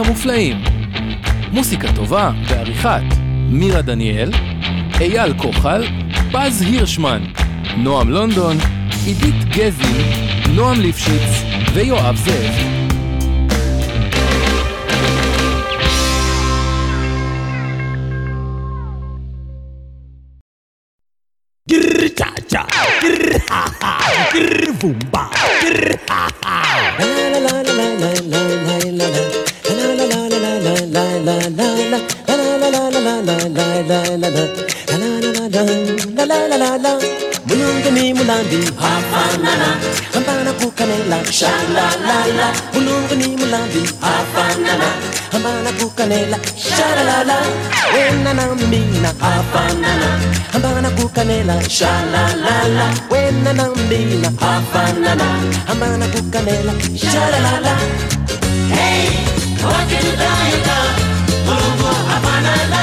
המופלאים. מוסיקה טובה ועריכת מירה דניאל, אייל כוחל, פז הירשמן, נועם לונדון, עידית גזין, נועם ליפשיץ ויואב זאב. Grr, cha, cha. Grr, boom, ha, ha. la la la la la la la la la la la la. Mulungni Mulungani mulandi Hafanana Hambana kukanela. Sha la la la Mulungani mulandi Hafanana Hambana kukanela. Sha la la la Wenana mina Hafanana Hambana kukanela. Sha la la la Wenana mina Hafanana Hambana kukanela. Sha la la la Hey Wakil daida Mulungu Hafanana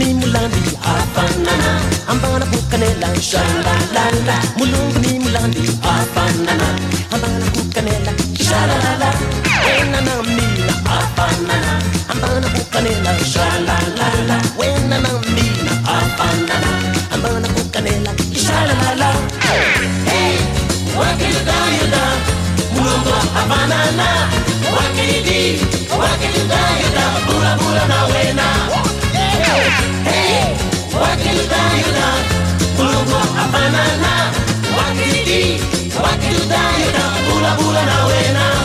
ni mulandi afanana ambana kukanela shala la la. Mulungu ni mulandi afanana ambana kukanela shala la la. Enana mina afanana ambana kukanela shala la la. Wenana mina bola na wenan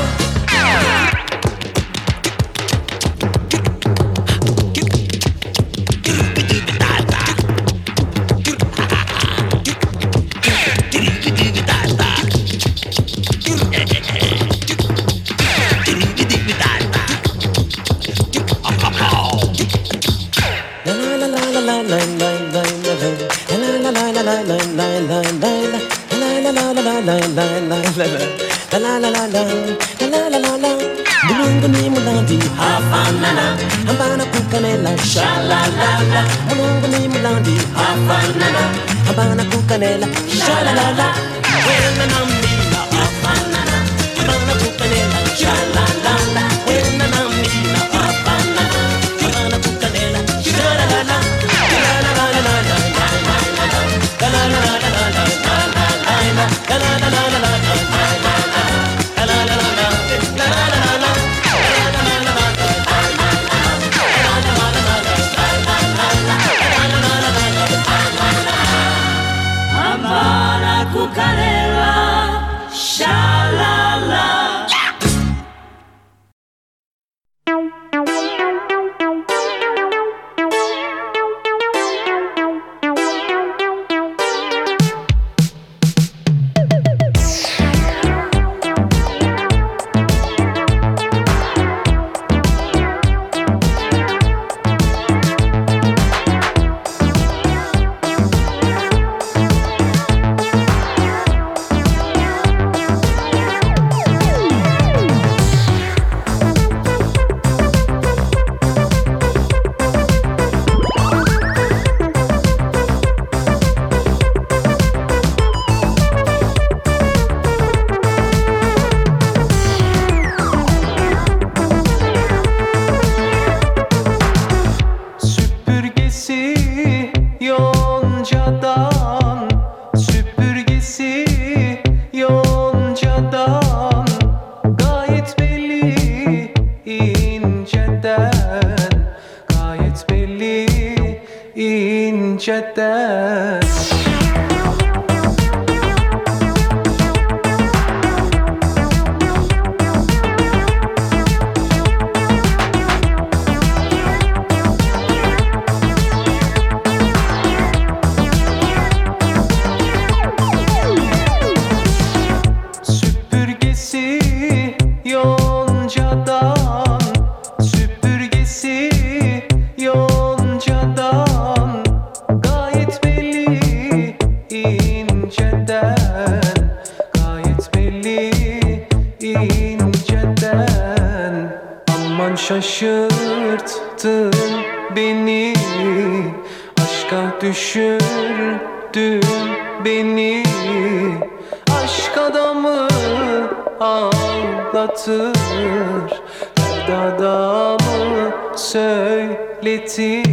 patlatır Dudağımı söyletir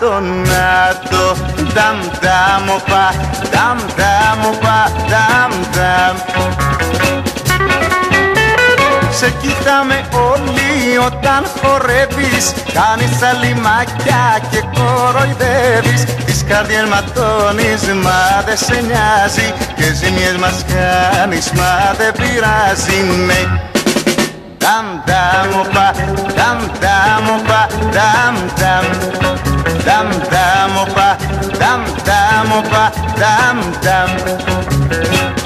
το να το. Δαμ δαμ οπα, δαμ δαμ οπα, δαμ δαμ. Σε κοιτάμε όλοι όταν χορεύεις. Κάνεις τα λιμάκια και κοροϊδεύεις. Τις καρδιές ματώνεις μα δεν σε νοιάζει. Και ζημιές μας κάνεις μα δεν πειράζει. Ναι. Δαμ δαμ οπα, δαμ δαμ οπα, dam dam opa, dam dam opa, dam dam.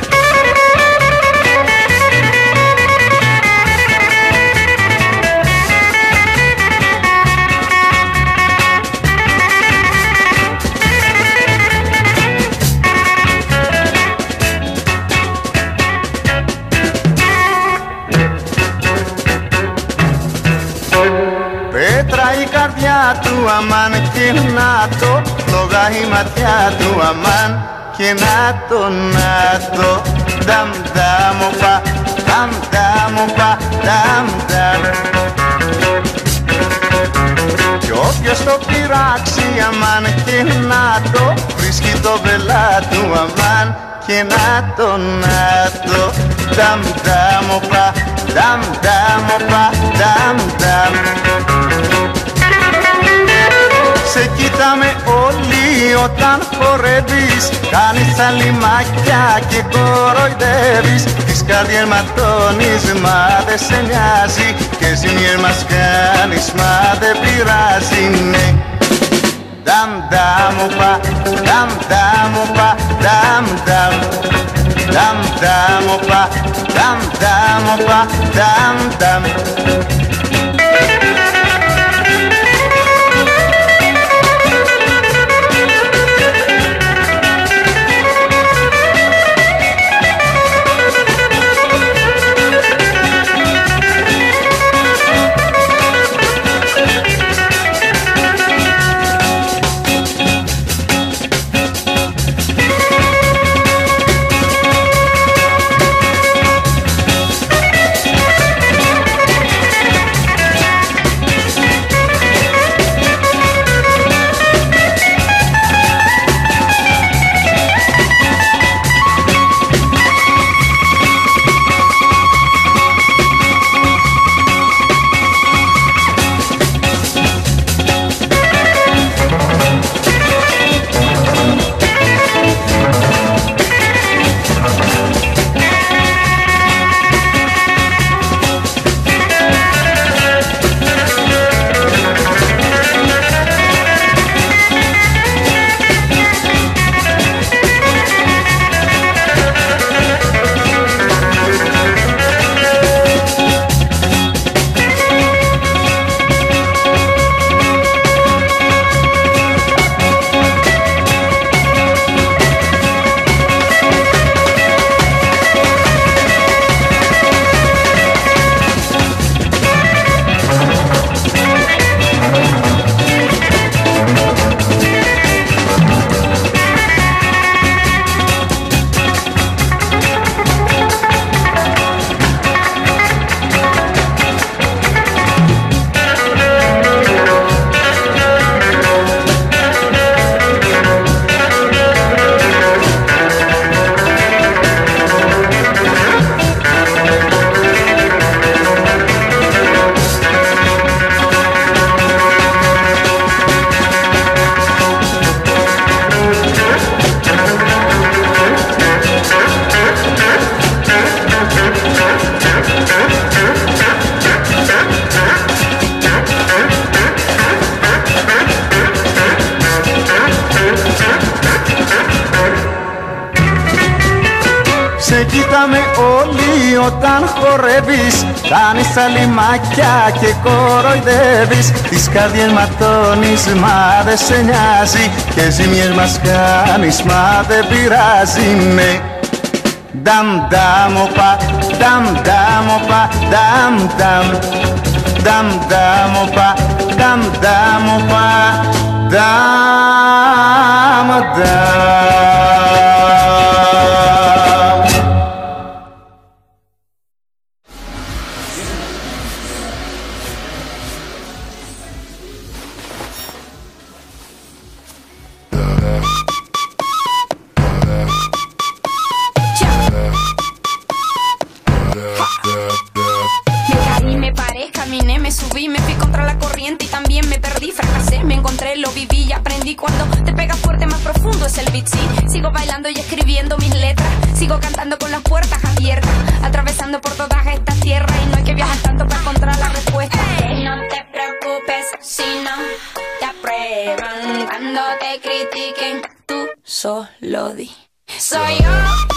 καρδιά του αμάν και να το Λόγα η ματιά του αμάν και να το να το. Δαμ δαμ οπα, δαμ δαμ οπα, δαμ δαμ. Κι όποιος το πειράξει αμάν και να το Βρίσκει το βελά του αμάν και να το να το. Δαμ δαμ οπα, δαμ δαμ οπα, δαμ δαμ. Σε κοίταμε όλοι όταν χορεύεις. Κάνεις τα λιμάκια και κοροϊδεύεις. Τις καρδιές ματώνεις μα δεν σε νοιάζει. Και ζημιές μας κάνεις μα δεν πειράζει. Ναι. Dam dam opa, dam dam opa, dam dam Dam dam opa, dam dam opa, dam dam κοροϊδεύεις Τις καρδιές ματώνεις μα δεν σε νοιάζει Και ζημιές μας κάνεις μα δεν πειράζει με. Νταμ νταμ οπα, νταμ νταμ οπα, νταμ νταμ Νταμ νταμ οπα, νταμ νταμ οπα, νταμ νταμ Solodi. Soy yo.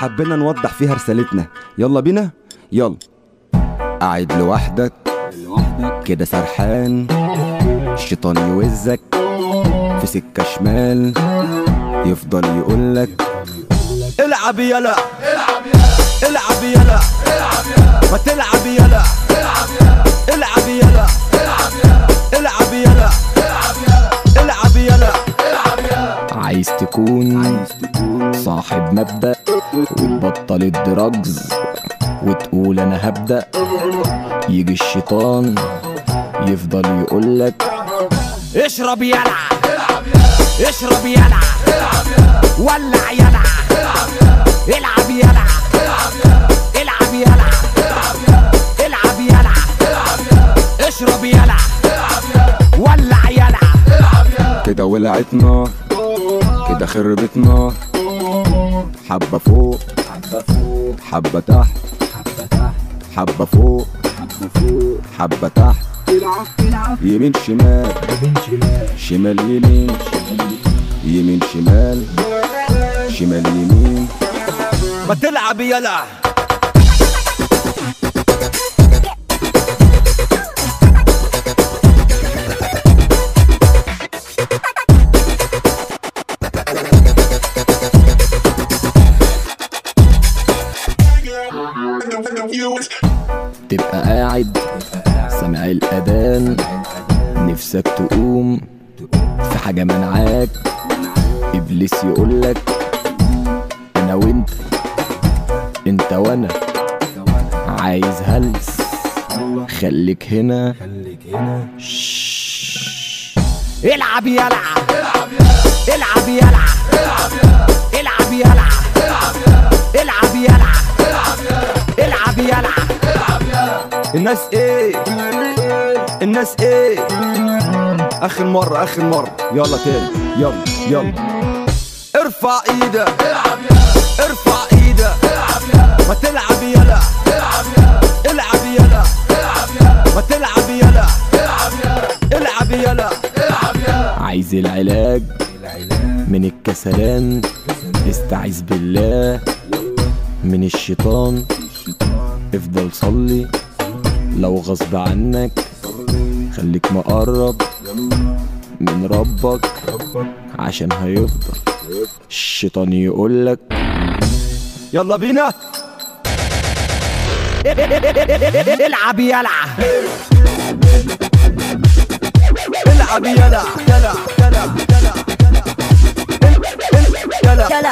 حبينا نوضح فيها رسالتنا. يلا بينا. يلا. قاعد لوحدك. كده سرحان. الشيطان يوزك. في سكة شمال. يفضل يقولك. العب يلا. العب يلا. ما تلعب يلا. العب يلا. العب يلا. العب يلا. عايز تكون صاحب مبدأ. وتبطل الدراجز وتقول أنا هبدأ. يجي الشيطان يفضل يقولك اشرب يلا اشرب يلا ولع يلا العب يلا العب يلا العب يلا اشرب يلا ولع يلا. كده ولعت نار كده خربت نار حبة فوق حبة تحت حبة فوق حبة تحت. يمين شمال شمال يمين يمين شمال شمال يمين. ما تلعب يلا. نفسك تقوم في حاجة منعاك. إبليس يقولك أنا وأنت أنت وأنا. عايز هلس خليك هنا. العب يلا. العب يلا. العب يلا. العب يلا. العب يلا. الناس إيه؟ الناس إيه؟ آخر مرة آخر مرة. يلا تاني. يلا يلا. ارفع إيدك. ارفع إيدك. ما تلعب يلا. العب يلا. ما تلعب يلا. العب يلا. عايز العلاج من الكسلان. استعيذ بالله من الشيطان. افضل صلي. لو غصب عنك خليك مقرب. من ربك عشان هيفضل. الشيطان يقولك يلا بينا. العب يلا. العب يلا. يلا. يلا يلا يلا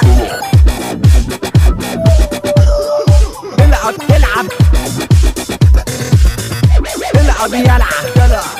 العب. العب. العب يلا يلا.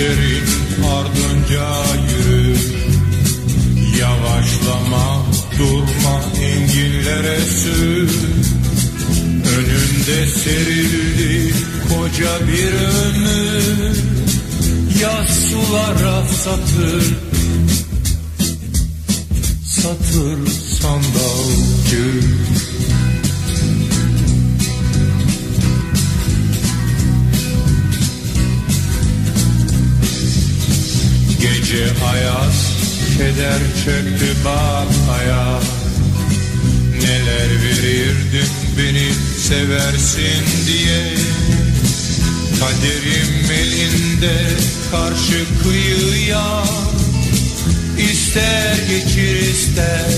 Küreklerin ardınca yürü Yavaşlama durma enginlere sür. Önünde serildi koca bir ömür. Yaz sulara Satır çöktü bak Neler verirdim beni seversin diye. Kaderim elinde karşı kıyıya. İster geçir ister.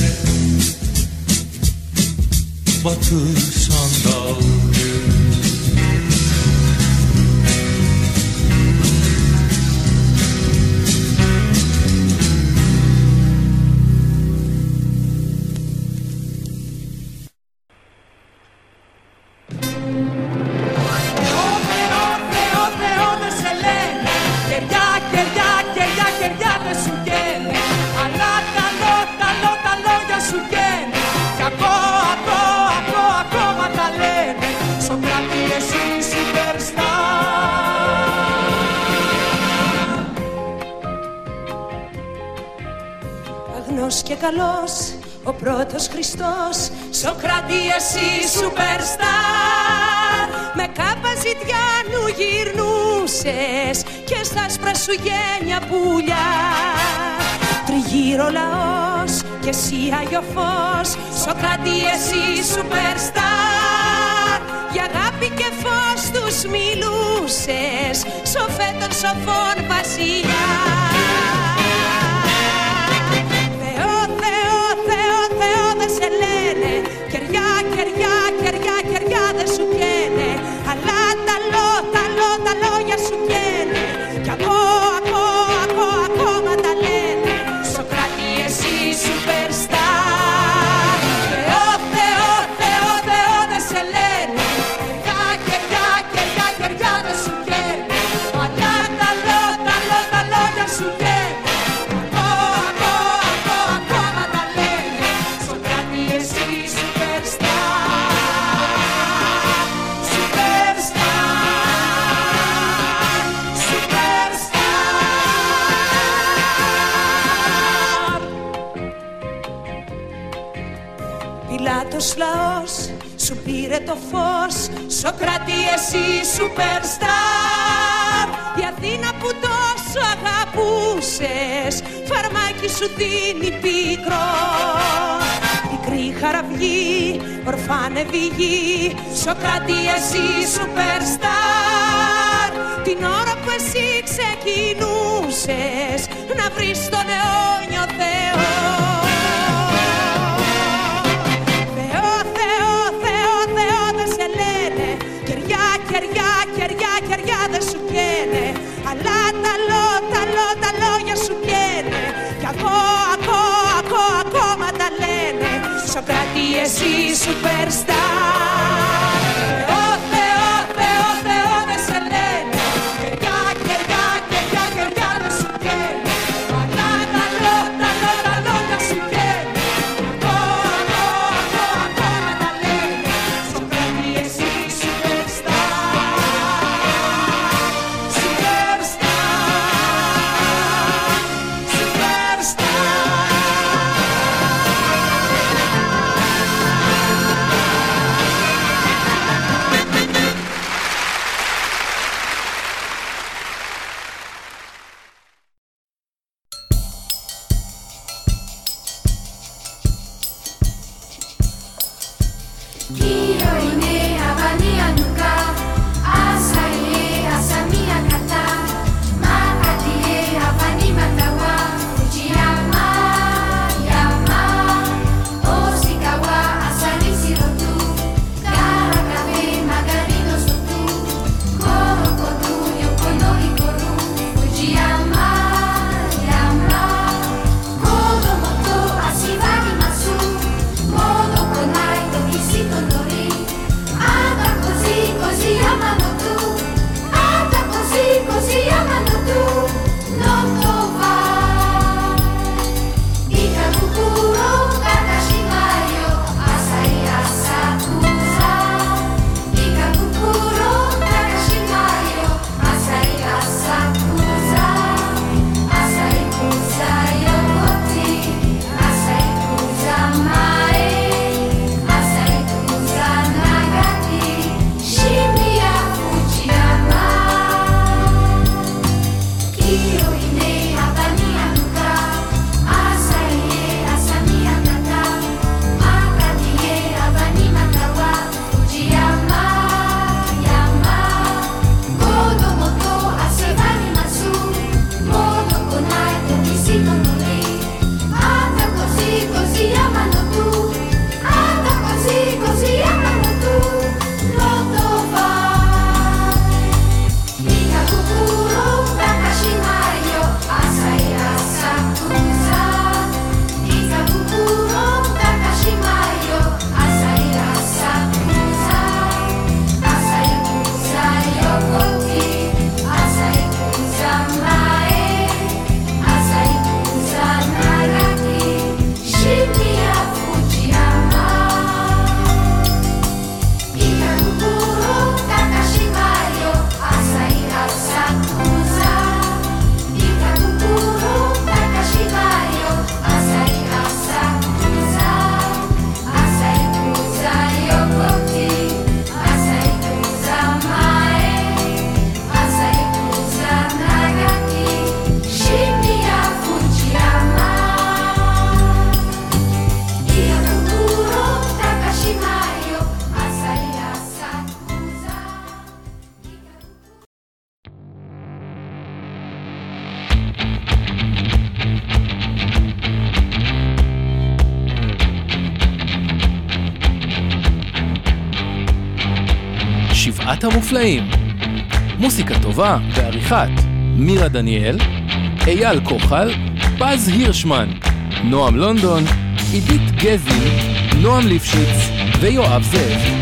Batır sandalcı Σοκράτη εσύ superstar. Με κάπα ζητιάνου γυρνούσες Και στα άσπρα σου γένια πουλιά. Τριγύρω λαός και εσύ Άγιο Φως Σοκράτη εσύ superstar. Για αγάπη και φως τους μιλούσες. Σοφέ των σοφών βασιλιά Σοκράτη εσύ superstar. Η Αθήνα που τόσο αγαπούσες Φαρμάκι σου δίνει πίκρο. Πικρή χαραυγή, ορφάνευη γη Σοκράτη εσύ superstar. Την ώρα που εσύ ξεκινούσες Να βρεις τον αιώνιο Messi superstar. שבעת המופלאים. מוסיקה טובה ועריכת מירה דניאל, אייל כוחל, פז הירשמן, נועם לונדון, עידית גזי, נועם ליפשיץ ויואב זאב.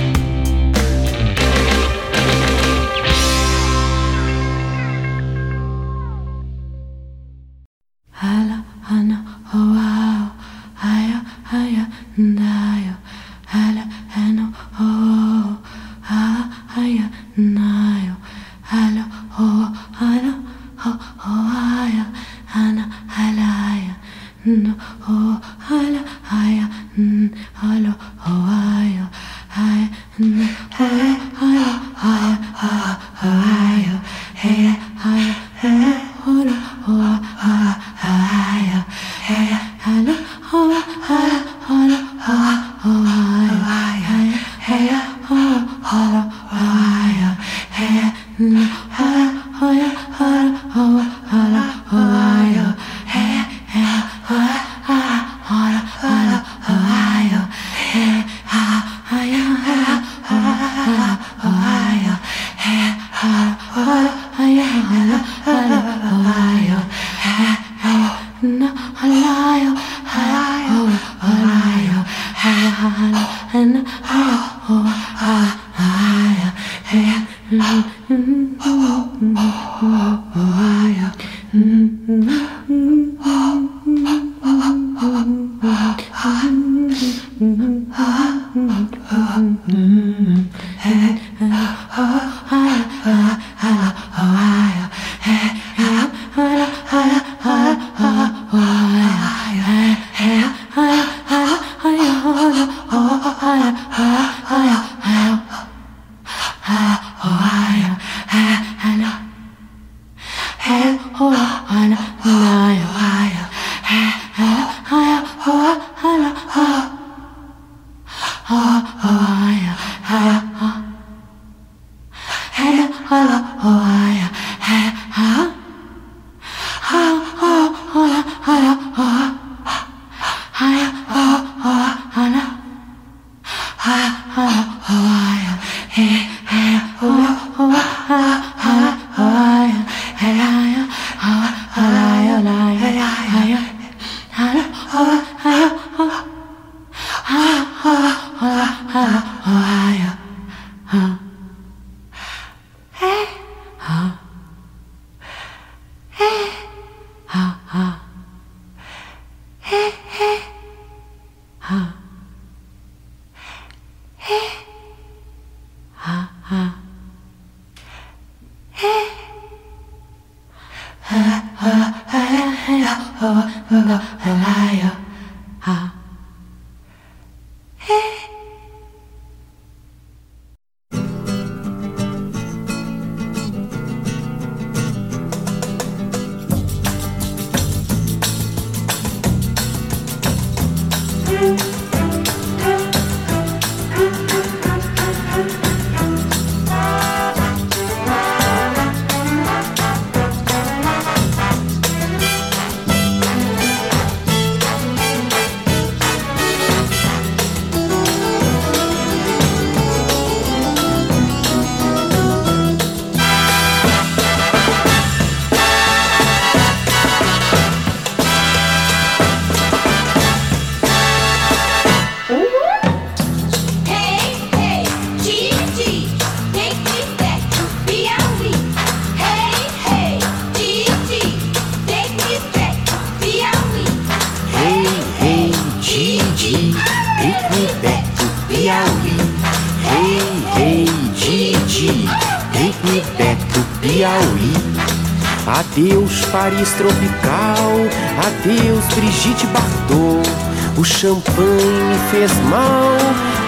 Champanhe me fez mal,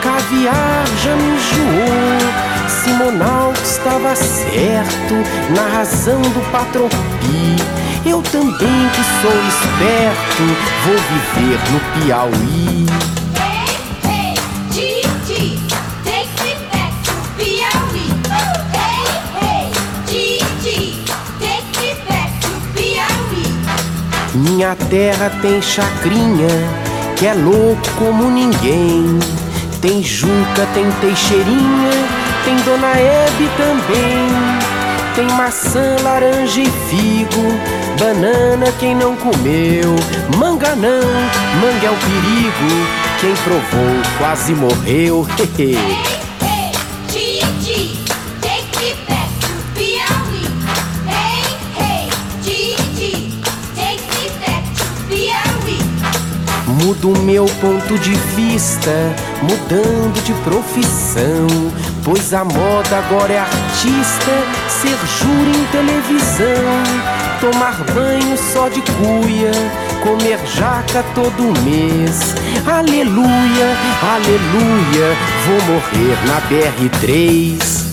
caviar já me enjoou. Simonal estava certo na razão do patropi. Eu também que sou esperto, vou viver no Piauí. Minha terra tem chacrinha, que é louco como ninguém. Tem Juca, tem Teixeirinha, tem Dona Hebe também. Tem maçã, laranja e figo, banana quem não comeu. Manga não, manga é o perigo, quem provou quase morreu. Mudo meu ponto de vista, mudando de profissão. Pois a moda agora é artista, ser júri em televisão. Tomar banho só de cuia, comer jaca todo mês. Aleluia, aleluia, vou morrer na BR3.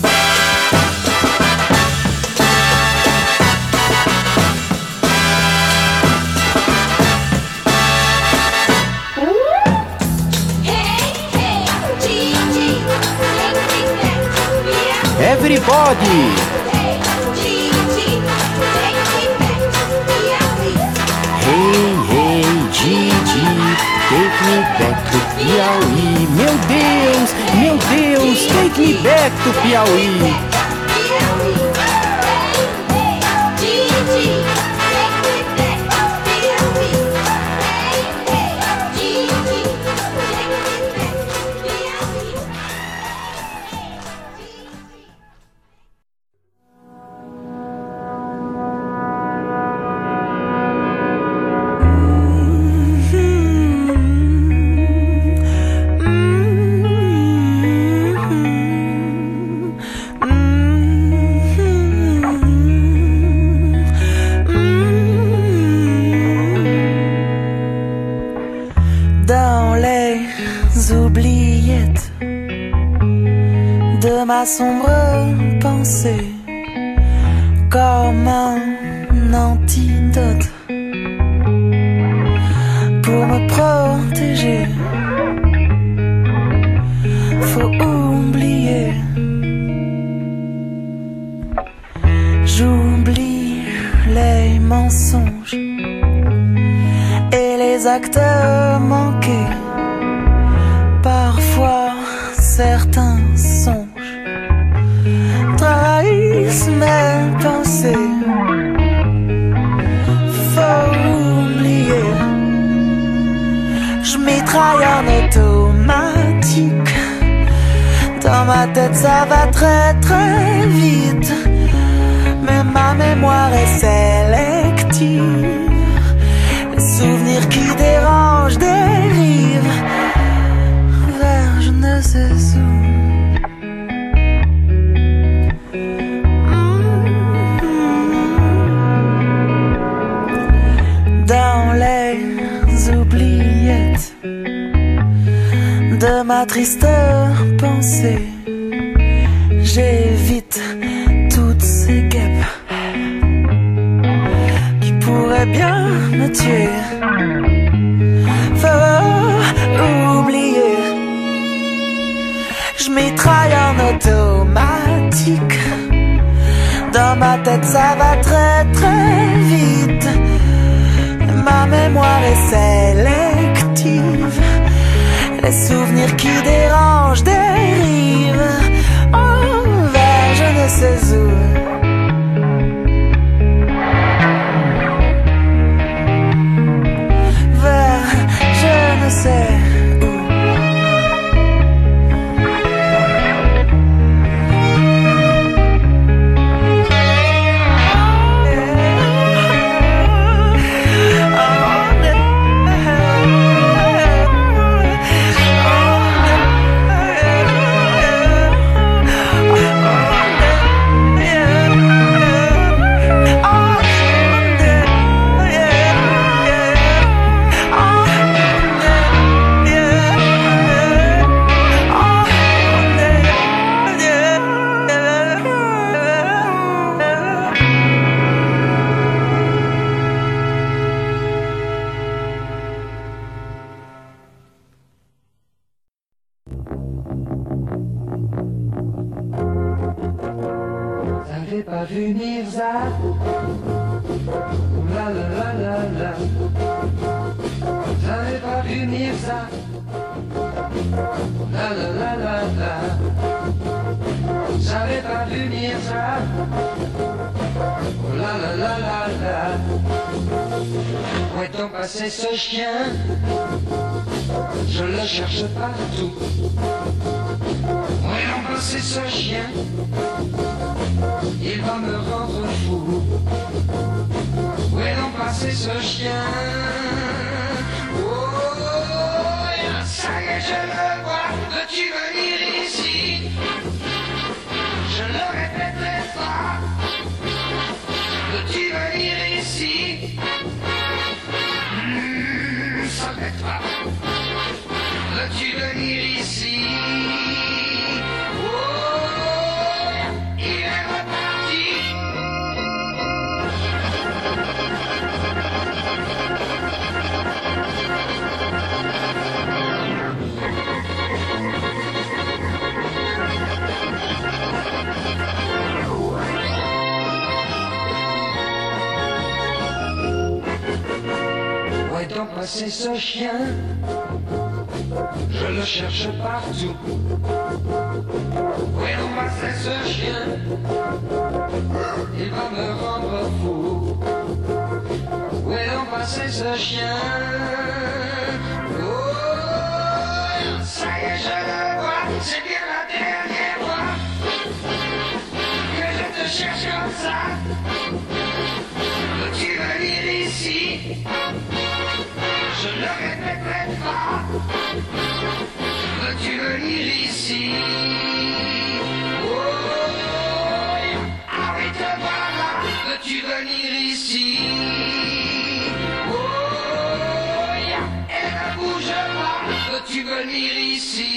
Everybody! Piauí. Hey, hey, Gigi, take me back to Piauí. Meu Deus, meu Deus, take me back to Piauí. Et les actes manqués. Parfois, certains songes trahissent mes pensées. Faut oublier. Je mitraille en automatique. Dans ma tête, ça va très très vite. Mais ma mémoire est souvenirs qui dérangent dérivent vers je ne sais où. Dans les oubliettes de ma triste pensée, j'évite toutes tuer. Faut oublier, je mitraille en automatique. Dans ma tête, ça va très très vite. Ma mémoire est sélective. Les souvenirs qui dérangent dérivent oh, vers je ne sais où. c'est ce chien Je le cherche partout. Where moi c'est ce chien Il va me rendre fou. Where moi c'est ce chien Je le répéterai pas. Veux-tu venir ici? Oh, oui, te voilà. Veux-tu venir ici? Oh, elle ne bouge pas. Veux-tu venir ici?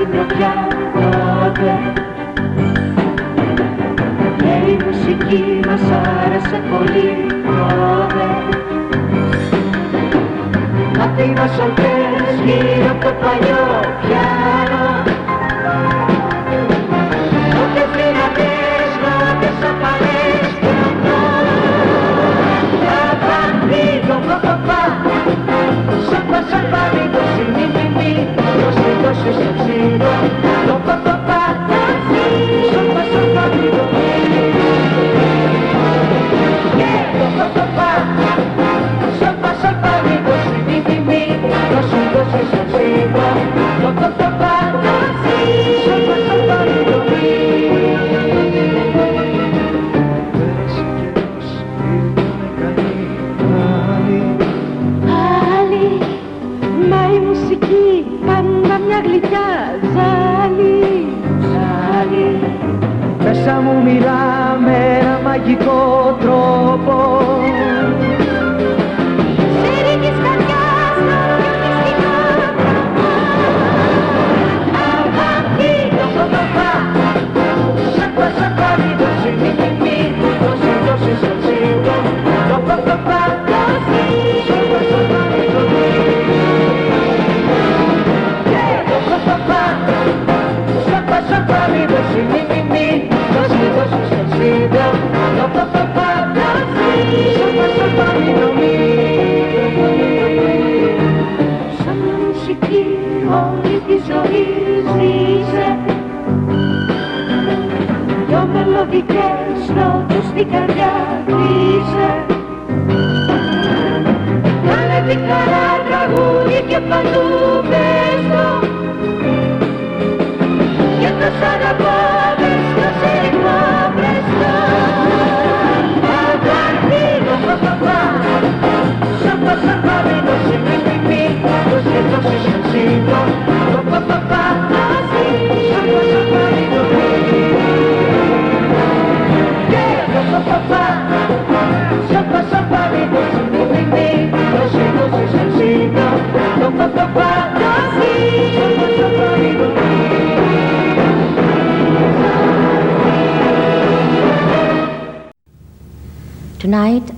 η πρωτιά τότε Και η μουσική μας άρεσε πολύ τότε. Μα τι μας γύρω από το παλιό πιάνο;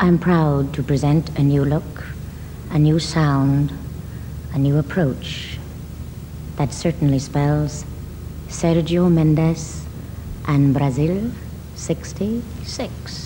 I'm proud to present a new look, a new sound, a new approach. That certainly spells Sergio Mendes and Brazil 66.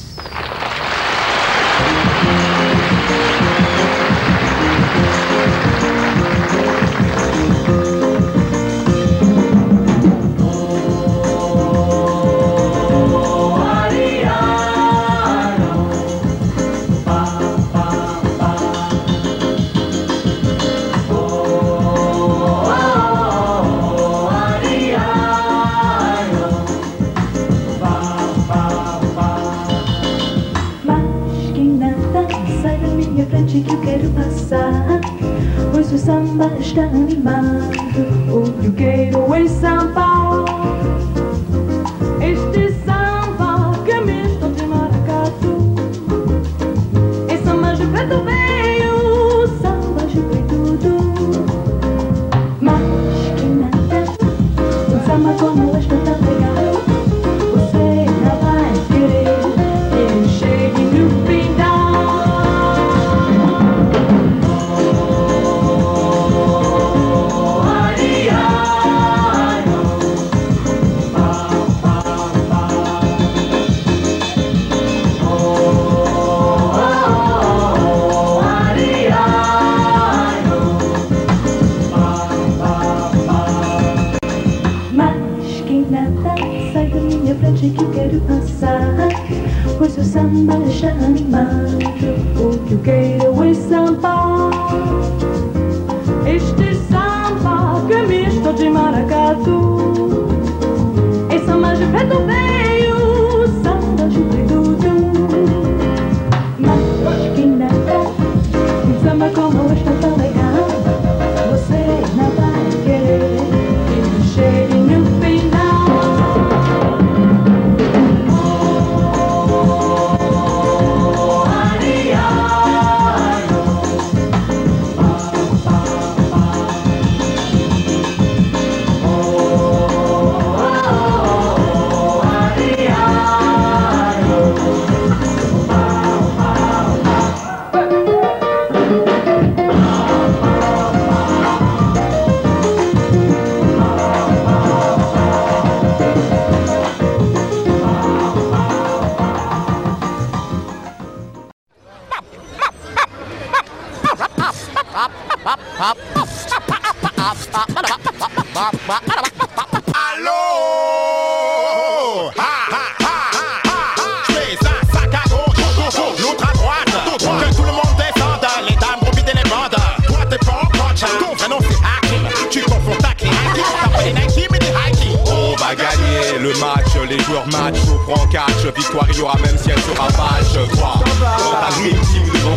je crois. Dans la team, nous devons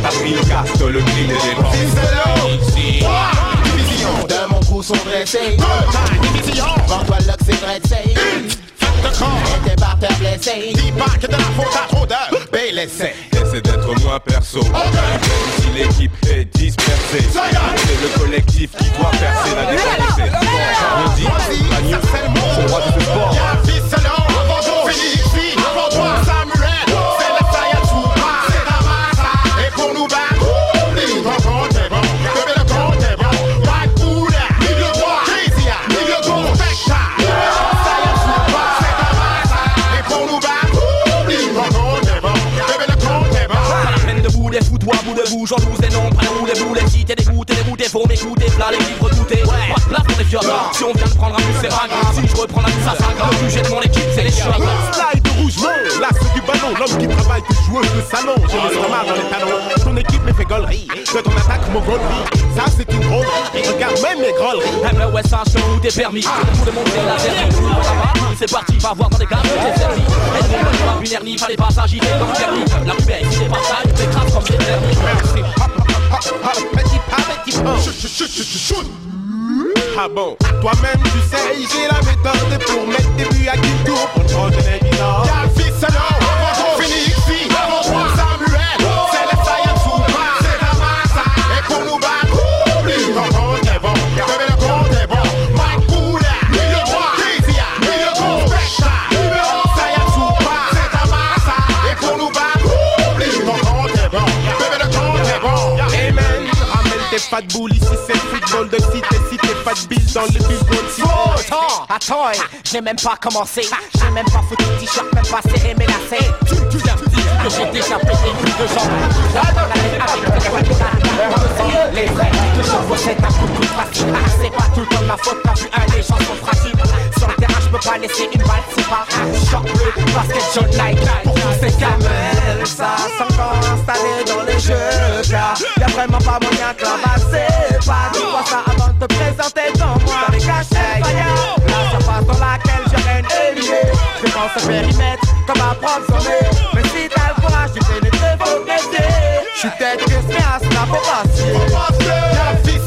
le green des blancs. De mon crew sont blessés. Vends toi l'ox, c'est vrai, c'est. T'es par terre blessé. Dis pas que t'as la faute à trop d'heures. Paye l'essai Essaie d'être moins perso. Si l'équipe est dispersée. C'est le collectif qui doit percer La défense c'est c'est toi, vous, j'en joue des noms, les boules, les et des et les goûtes, faut m'écouter, les livres goûter, ouais, pour les si on vient de prendre un bus, c'est vague, si je reprends la vie, ça vague, le sujet de mon équipe, c'est les chiottes, rouge, non, l'as du ballon, l'homme qui travaille, tu joueuse de salon, je laisse marre dans les talons, ton équipe me fait gollerie, que ton attaque mongolerie, ça c'est une grosse et regarde même les grolleries. Eh ben ouais, ça nous des permis, pour démonter la vertu, c'est parti, va voir dans des gars, t'es servi, est-ce qu'on peut pas une hernie, fallait pas s'agiter dans le permis, la pubelle, c'est pas ça, t'es grave comme c'est permis. Petit pas, petit pas, chut, chut, chut, chut, chut, ah bon, toi-même tu sais, j'ai la méthode pour mettre des buts à qui tour pour les bilans. Y'a fils selon pas de boules ici c'est le football de cité Si t'es pas de billes dans le billboard cité Oh, attends, attends, j'ai même pas commencé. J'ai même pas foutu de t-shirt, même pas serré mes lacets. Tu, tu viens me dire que j'ai déjà pété une de jambes. J'adore la tête avec tes voitures. Les vrais que je possède un coup de facile. Ah, c'est pas tout le temps de ma faute, t'as vu un, les gens sont fragiles. Je peux pas laisser une balle, c'est pas un short bleu. Basket jaune Nike pour tous ces gamelles. Ça, c'est encore installé dans les jeux, car y'a vraiment pas moyen que là-bas, c'est pas. Tu vois ça avant de te présenter dans moi. Dans les cachets, la surface dans laquelle je règne élevé. Je pense au périmètre comme un prof Mais si t'as le courage de pénétrer, faut rester. Je suis tête que ce à cela faut passer. Y'a fils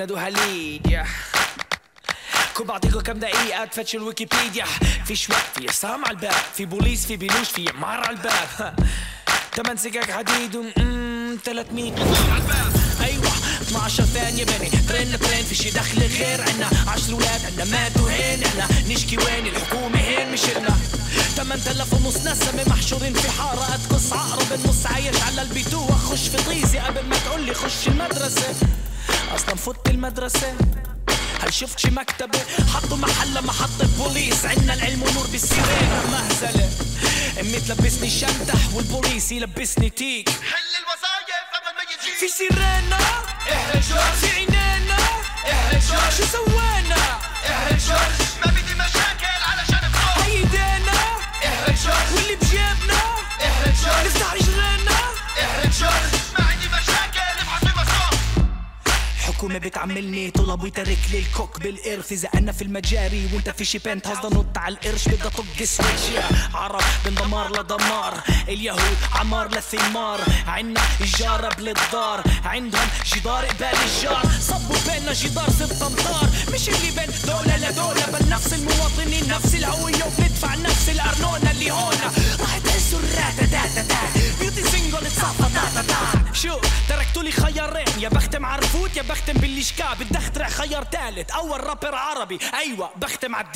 في بنادو هليد كون بعطيكوا كم دقيقة تفتشوا الويكيبيديا. فيش وقت في عصام على الباب في بوليس في بيلوش في عمار على الباب. تمن سكك حديد و 300 على الباب أيوه 12 ثانية بني. ترن برين في شي دخل غير عنا 10 ولاد عنا ماتوا هين إحنا نشكي وين؟ الحكومة هين مش إلنا. 8000 ونص نسمة محشورين في حارة. أتقص عقرب النص عايش على البيتوة خش في طيزي قبل ما تقول لي خش المدرسة. أصلا فوت المدرسة هل شفت شي مكتبة؟ حطوا محلة محطة بوليس. عنا العلم ونور بالسيرين مهزلة. أمي تلبسني شمدح والبوليس يلبسني تيك. حل الوظايف قبل ما يجي في سيرينا. احرق شرش في عينينا. احرق شرش شو سوينا؟ احرق شرش ما بدي مشاكل علشان بفوق إيدينا. احرق شرش واللي بجيبنا. احرق شرش نفتح رجلنا احرق شرش حكومة بتعملني. طلب وترك لي الكوك بالإرث إذا أنا في المجاري وأنت في شي بنت هاوس نط على القرش بدي أطق سويتش عرب من دمار لدمار. اليهود عمار لثمار. عنا إجارة بالدار عندهم جدار قبال الجار. صبوا بيننا جدار ست أمتار مش اللي بين دولة لدولة بل نفس المواطنين نفس الهوية وبندفع نفس الأرنونة اللي هونا. راح تحسوا الراتا داتا دا بيوتي سينجل اتصفى داتا دا شو؟ تركتوا لي خيارين. يا بختم عرفوت يا بختم بالليشكا بدي اخترع خيار تالت. أول رابر عربي. أيوه بختم على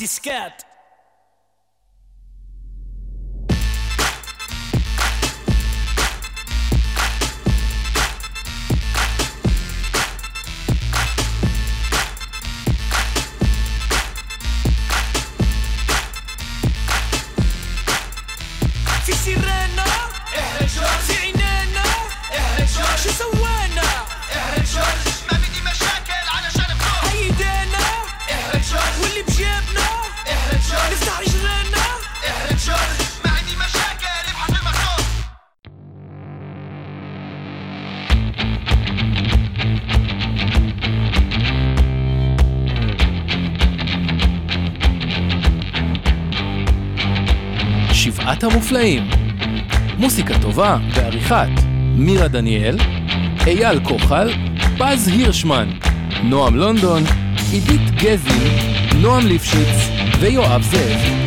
המופלאים. מוסיקה טובה בעריכת מירה דניאל, אייל כוחל, פז הירשמן, נועם לונדון, עידית גזי, נועם ליפשיץ ויואב זאב.